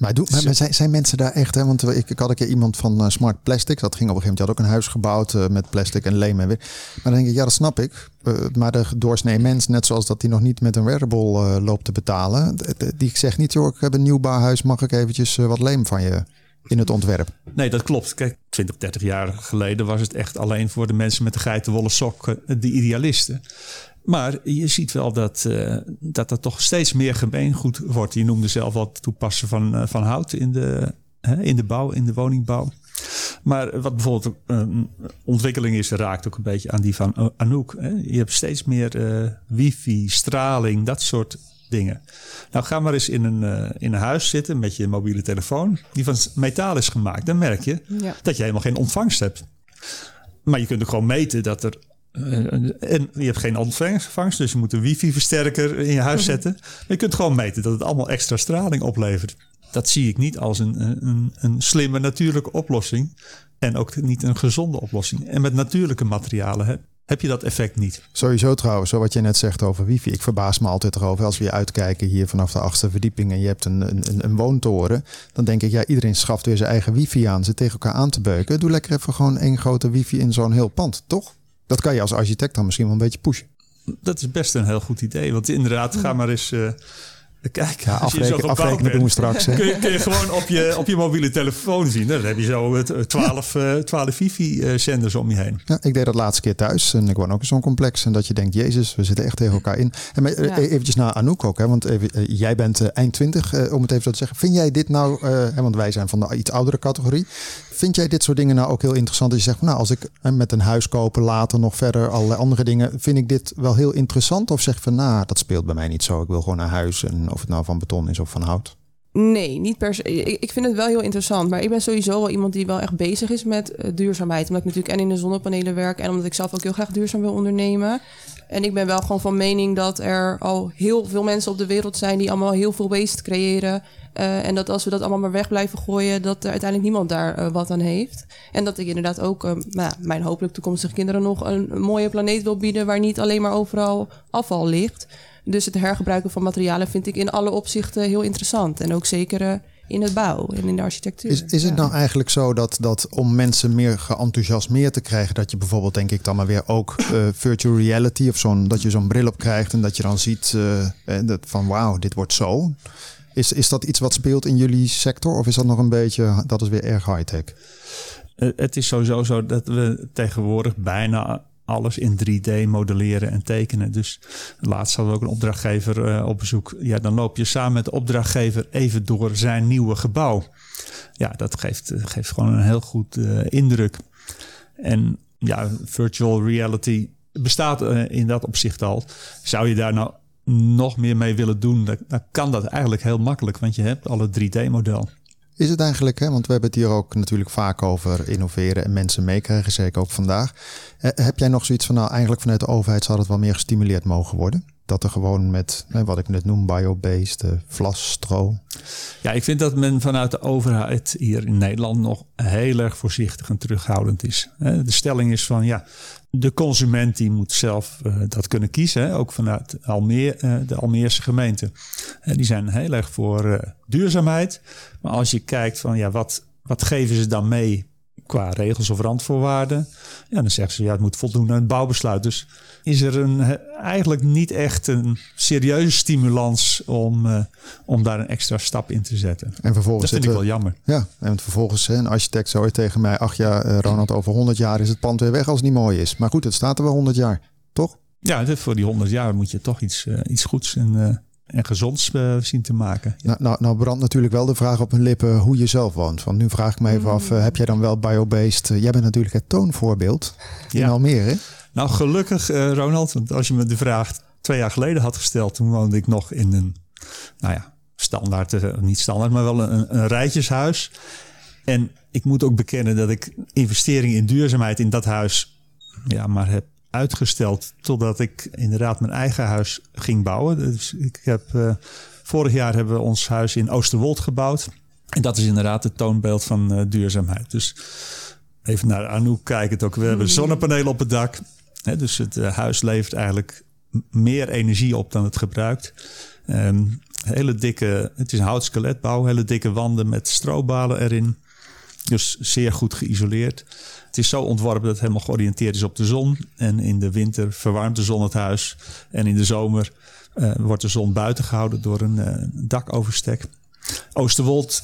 Maar, doe, maar, zijn, zijn, mensen daar echt, hè? want ik, ik had een keer iemand van uh, Smart Plastics, dat ging op een gegeven moment, die had ook een huis gebouwd uh, met plastic en leem en weer. Maar dan denk ik, ja dat snap ik, uh, maar de doorsnee mens, net zoals dat hij nog niet met een wearable loopt te betalen, die zegt niet, joh ik heb een nieuw bouwhuis, mag ik eventjes wat leem van je in het ontwerp. Nee, dat klopt. Kijk, 20, 30 jaar geleden was het echt alleen voor de mensen met de geitenwolle sok, de idealisten. Maar je ziet wel dat, uh, dat er toch steeds meer gemeengoed wordt. Je noemde zelf al het toepassen van, uh, van hout in de, hè, in de bouw, in de woningbouw. Maar wat bijvoorbeeld een ontwikkeling is, raakt ook een beetje aan die van Anouk. Hè. Je hebt steeds meer uh, wifi, straling, dat soort dingen. Nou, ga maar eens in een, in een huis zitten met je mobiele telefoon, die van metaal is gemaakt. Dan merk je ja. dat je helemaal geen ontvangst hebt. Maar je kunt er gewoon meten dat er en je hebt geen ontvangst, dus je moet een wifi-versterker in je huis mhm. zetten. Maar je kunt gewoon meten dat het allemaal extra straling oplevert. Dat zie ik niet als een, een, een slimme natuurlijke oplossing. En ook niet een gezonde oplossing. En met natuurlijke materialen heb, heb je dat effect niet. Sowieso trouwens, zo wat je net zegt over wifi. Ik verbaas me altijd erover als we uitkijken hier vanaf de achtste verdieping en je hebt een, een, een woontoren. Dan denk ik, ja, iedereen schaft weer zijn eigen wifi aan. Ze tegen elkaar aan te beuken. Doe lekker even gewoon één grote wifi in zo'n heel pand, toch? Dat kan je als architect dan misschien wel een beetje pushen. Dat is best een heel goed idee. Want inderdaad, ga maar eens uh, kijken. Ja, afrekenen, afrekenen doen we straks. Kun je, kun je, gewoon op je, op je mobiele telefoon zien. Dan heb je zo 12, uh, 12 wifi-zenders om je heen. Ja, ik deed dat laatste keer thuis. En ik woon ook in zo'n complex. En dat je denkt, jezus, we zitten echt tegen elkaar in. En maar, ja. eventjes naar Anouk ook. Hè, want even, uh, jij bent uh, eind 20, om het even zo te zeggen. Vind jij dit nou, hè, want wij zijn van de iets oudere categorie. Vind jij dit soort dingen nou ook heel interessant? Dat je zegt, nou, als ik met een huis kopen, later nog verder allerlei andere dingen, vind ik dit wel heel interessant? Of zeg je van, nou, dat speelt bij mij niet zo. Ik wil gewoon een huis en of het nou van beton is of van hout. Nee, niet per se. Ik, vind het wel heel interessant. Maar ik ben sowieso wel iemand die wel echt bezig is met uh, duurzaamheid. Omdat ik natuurlijk en in de zonnepanelen werk en omdat ik zelf ook heel graag duurzaam wil ondernemen. En ik ben wel gewoon van mening dat er al heel veel mensen op de wereld zijn die allemaal heel veel waste creëren. Uh, en dat als we dat allemaal maar weg blijven gooien, dat er uiteindelijk niemand daar uh, wat aan heeft. En dat ik inderdaad ook nou, mijn hopelijk toekomstige kinderen nog een mooie planeet wil bieden waar niet alleen maar overal afval ligt. Dus het hergebruiken van materialen vind ik in alle opzichten heel interessant. En ook zeker uh, in het bouw en in de architectuur. Is, is het nou eigenlijk zo dat, dat om mensen meer geenthousiasmeerd te krijgen, dat je bijvoorbeeld, denk ik dan maar weer ook uh, virtual reality of zo'n, dat je zo'n bril op krijgt en dat je dan ziet uh, dat van wauw, dit wordt zo. Is, is dat iets wat speelt in jullie sector of is dat nog een beetje, dat is weer erg high-tech? Het is sowieso zo dat we tegenwoordig bijna alles in 3D modelleren en tekenen. Dus laatst hadden we ook een opdrachtgever uh, op bezoek. Ja, dan loop je samen met de opdrachtgever even door zijn nieuwe gebouw. Ja, dat geeft, eh, geeft gewoon een heel goed uh, indruk. En ja, virtual reality bestaat in dat opzicht al. Zou je daar nou nog meer mee willen doen, dan, dan kan dat eigenlijk heel makkelijk, want je hebt al het 3D-model. Is het eigenlijk, hè, want we hebben het hier ook natuurlijk vaak over innoveren en mensen meekrijgen, zeker ook vandaag. Eh, heb jij nog zoiets van, nou eigenlijk vanuit de overheid zou het wel meer gestimuleerd mogen worden? Dat er gewoon met, wat ik net noem, biobased, uh, vlas, stro. Ja, ik vind dat men vanuit de overheid hier in Nederland nog heel erg voorzichtig en terughoudend is. De stelling is van, ja, de consument die moet zelf uh, dat kunnen kiezen. Hè? Ook vanuit Almeer, uh, de Almeerse gemeente. Uh, die zijn heel erg voor duurzaamheid. Maar als je kijkt van ja, wat, wat geven ze dan mee qua regels of randvoorwaarden. Ja, dan zeggen ze ja, het moet voldoen aan het bouwbesluit. Dus is er een, eigenlijk niet echt een serieuze stimulans om, uh, om daar een extra stap in te zetten. En vervolgens dat vind ik wel jammer. Ja, en vervolgens een architect zou tegen mij, ach ja, uh, Ronald, over 100 jaar is het pand weer weg als het niet mooi is. Maar goed, het staat er wel 100 jaar, toch? Ja, voor die 100 jaar moet je toch iets, uh, iets goeds en en gezonds uh, zien te maken. Nou, nou, nou, brandt natuurlijk wel de vraag op hun lippen hoe je zelf woont. Want nu vraag ik me even af, uh, heb jij dan wel biobased? Uh, jij bent natuurlijk het toonvoorbeeld in ja. Almere. Nou, gelukkig Ronald, want als je me de vraag twee jaar geleden had gesteld, toen woonde ik nog in een, nou ja, standaard, niet standaard, maar wel een, een rijtjeshuis. En ik moet ook bekennen dat ik investering in duurzaamheid in dat huis ja, maar heb uitgesteld totdat ik inderdaad mijn eigen huis ging bouwen. Dus ik heb, uh, vorig jaar hebben we ons huis in Oosterwold gebouwd. En dat is inderdaad het toonbeeld van uh, duurzaamheid. Dus even naar Anouk kijken. Ook. We hebben zonnepanelen op het dak. Hè, dus het eh, huis levert eigenlijk meer energie op dan het gebruikt. Ehm, hele dikke, het is een houtskeletbouw, hele dikke wanden met strobalen erin. Dus zeer goed geïsoleerd. Het is zo ontworpen dat het helemaal georiënteerd is op de zon. En in de winter verwarmt de zon het huis. En in de zomer eh, wordt de zon buiten gehouden door een eh, dakoverstek. Oosterwold,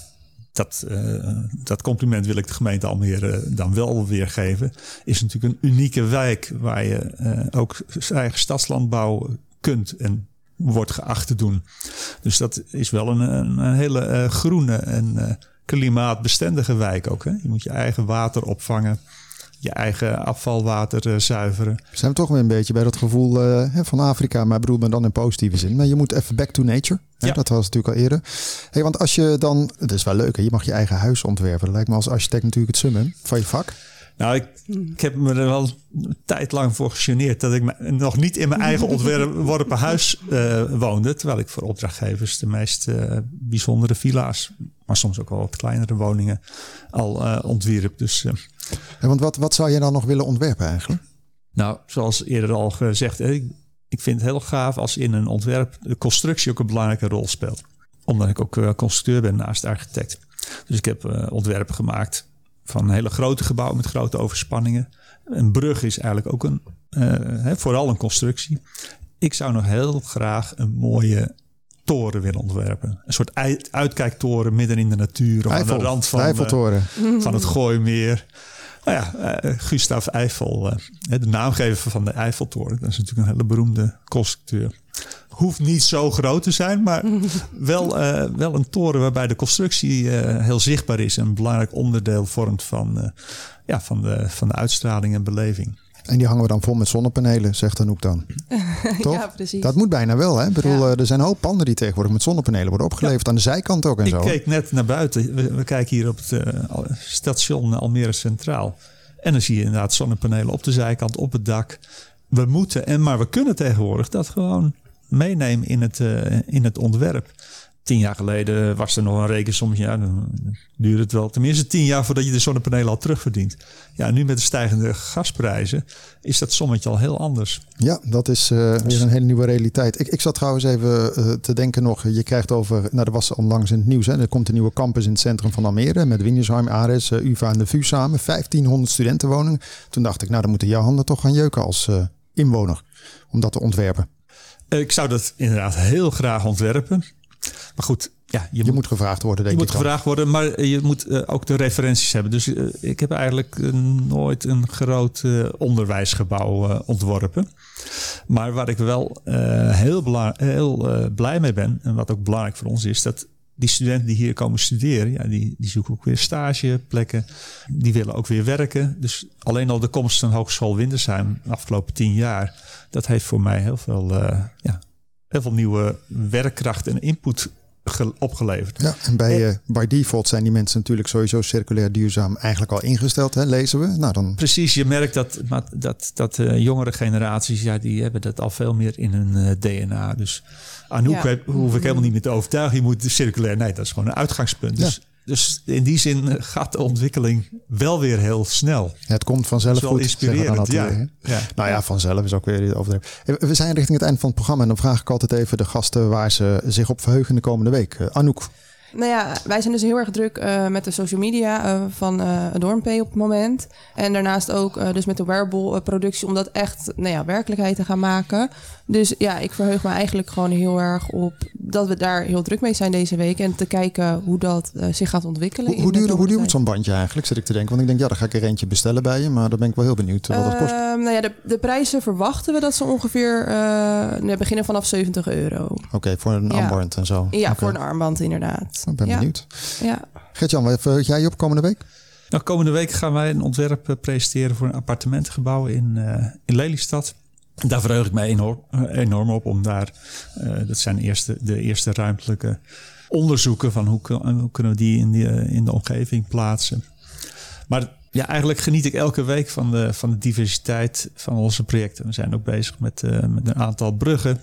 dat, eh, dat compliment wil ik de gemeente Almere dan wel weergeven. Is natuurlijk een unieke wijk waar je ook eigen stadslandbouw kunt en wordt geacht te doen. Dus dat is wel een, een, hele groene en klimaatbestendige wijk ook. Hè? Je moet je eigen water opvangen, je eigen afvalwater eh, zuiveren. Zijn we toch weer een beetje bij dat gevoel eh, van Afrika, maar bedoel maar dan in positieve zin. Maar je moet even back to nature. Hè? Ja. Dat was natuurlijk al eerder. Hey, want als je dan, het is wel leuk, hè? je mag je eigen huis ontwerpen. Dat lijkt me als architect natuurlijk het summum van je vak. Nou, ik, ik heb me er wel een tijd lang voor gegeneerd dat ik me- nog niet in mijn eigen ontworpen huis eh, woonde. Terwijl ik voor opdrachtgevers de meest bijzondere villa's, maar soms ook wel wat kleinere woningen, al eh, ontwierp. Dus Hè, want wat, wat zou je dan nog willen ontwerpen eigenlijk? nou, zoals eerder al gezegd, ik, ik vind het heel gaaf als in een ontwerp de constructie ook een belangrijke rol speelt. Omdat ik ook eh, constructeur ben naast architect. Dus ik heb ontwerpen gemaakt van hele grote gebouwen met grote overspanningen. Een brug is eigenlijk ook een, vooral een constructie. Ik zou nog heel graag een mooie toren willen ontwerpen. Een soort uit- uitkijktoren midden in de natuur. Of aan de rand van, eh, Eiffeltoren. van het Gooimeer. Nou ja, eh, Gustav Eiffel, eh, de naamgever van de Eiffeltoren. Dat is natuurlijk een hele beroemde constructeur. Hoeft niet zo groot te zijn, maar wel, wel een toren waarbij de constructie heel zichtbaar is. En een belangrijk onderdeel vormt van, ja, van, de, van de uitstraling en beleving. En die hangen we dan vol met zonnepanelen, zegt Anouk dan. Toch? Ja, precies. Dat moet bijna wel, hè? Ik bedoel, Ja. eh, er zijn een hoop panden die tegenwoordig met zonnepanelen worden opgeleverd. Aan de zijkant ook en Ik zo. keek net naar buiten. We, we kijken hier op het eh, station Almere Centraal. En dan zie je inderdaad zonnepanelen op de zijkant, op het dak. We moeten, en maar we kunnen tegenwoordig dat gewoon meenemen in het, eh, in het ontwerp. Tien jaar geleden was er nog een rekensommetje. Ja, dan duurde het wel tenminste tien jaar voordat je de zonnepanelen al terugverdient. Ja, nu met de stijgende gasprijzen is dat sommetje al heel anders. Ja, dat is eh, weer een hele nieuwe realiteit. Ik, ik zat trouwens even eh, te denken nog. Je krijgt over, nou dat was onlangs in het nieuws. Hè, er komt een nieuwe campus in het centrum van Almere. Met Windesheim, Ares, eh, UvA en de VU samen. 1500 studentenwoningen. Toen dacht ik, nou dan moeten jouw handen toch gaan jeuken als inwoner. Om dat te ontwerpen. Ik zou dat inderdaad heel graag ontwerpen. Maar goed, ja, je, Je moet moet gevraagd worden, denk Je moet dan. gevraagd worden, maar je moet eh, ook de referenties hebben. Dus eh, ik heb eigenlijk eh, nooit een groot onderwijsgebouw ontworpen. Maar waar ik wel heel, heel blij mee ben, en wat ook belangrijk voor ons is, dat die studenten die hier komen studeren, ja, die, die zoeken ook weer stageplekken. Die willen ook weer werken. Dus alleen al de komst van Hogeschool Windersheim de afgelopen tien jaar, dat heeft voor mij heel veel, ja, heel veel nieuwe werkkracht en input opgeleverd. Ja, en bij, eh, by default zijn die mensen natuurlijk sowieso circulair duurzaam eigenlijk al ingesteld, hè, lezen we. Nou, dan Precies, je merkt dat, maar dat, dat eh, jongere generaties, ja, die hebben dat al veel meer in hun eh, DNA. Dus Anouk Ja. heb- hoef ik helemaal niet meer te overtuigen. Je moet circulair, nee, dat is gewoon een uitgangspunt. Dus, dus in die zin gaat de ontwikkeling wel weer heel snel. het komt vanzelf goed. we inspirerend, ja. weer. Nou ja, vanzelf is ook weer overdreven. Eh, We zijn richting het eind van het programma. En dan vraag ik altijd even de gasten waar ze zich op verheugen de komende week. Eh, Anouk, Nou ja, wij zijn dus heel erg druk eh, met de social media eh, van eh Adornpay op het moment. En daarnaast ook dus met de wearable productie om dat echt nou ja, werkelijkheid te gaan maken. Dus ja, ik verheug me eigenlijk gewoon heel erg op dat we daar heel druk mee zijn deze week. En te kijken hoe dat eh, zich gaat ontwikkelen. hoe, in hoe duur, hoe duurt zo'n bandje eigenlijk, zit ik te denken? Want ik denk, ja, dan ga ik er eentje bestellen bij je. Maar dan ben ik wel heel benieuwd eh, wat dat kost. Ehm, nou ja, de, de prijzen verwachten we dat ze ongeveer eh, beginnen vanaf 70 euro. Oké, voor een ja. armband en zo. Ja, voor een armband inderdaad. Ik ben ja. benieuwd. Ja. Gert-Jan, wat verheug jij je op komende week? Nou, komende week gaan wij een ontwerp presenteren voor een appartementengebouw in, eh, in Lelystad. Daar verheug ik mij enorm, eh, enorm op om daar, eh, dat zijn eerste, de eerste ruimtelijke onderzoeken van hoe, hoe kunnen we die in, die eh, in de omgeving plaatsen. Maar ja, eigenlijk geniet ik elke week van de, van de diversiteit van onze projecten. We zijn ook bezig met, eh, met een aantal bruggen.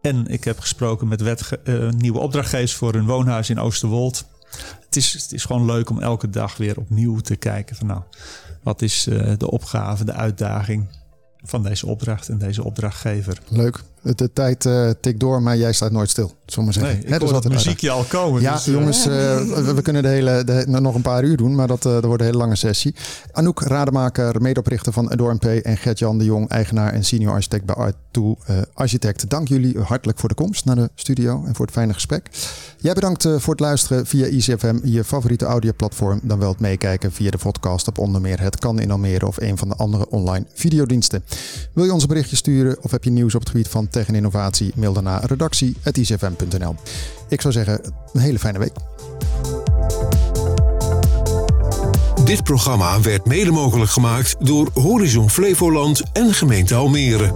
En ik heb gesproken met eh, nieuwe opdrachtgevers voor een woonhuis in Oosterwold. Het is, het is gewoon leuk om elke dag weer opnieuw te kijken van nou, wat is eh, de opgave, de uitdaging. Van deze opdracht en deze opdrachtgever. Leuk. De tijd uh, tikt door, maar jij staat nooit stil. We zeggen. Nee, ik Net hoor dat muziekje al komen. Ja, dus, jongens, uh, we, we, kunnen de hele, de, nog een paar uur doen, maar dat, dat wordt een hele lange sessie. Anouk Rademaker, medeoprichter van Adore MP en Gert-Jan de Jong, eigenaar en senior architect bij Art2 Architect. Dank jullie hartelijk voor de komst naar de studio en voor het fijne gesprek. Jij bedankt voor het luisteren via ICFM, je favoriete audioplatform. Dan wel het meekijken via de podcast op onder meer Het Kan in Almere of een van de andere online videodiensten. Wil je ons een berichtje sturen of heb je nieuws op het gebied van tech en innovatie? Mail naar redactie.icfm.nl. Ik zou zeggen, een hele fijne week. Dit programma werd mede mogelijk gemaakt door Horizon Flevoland en gemeente Almere.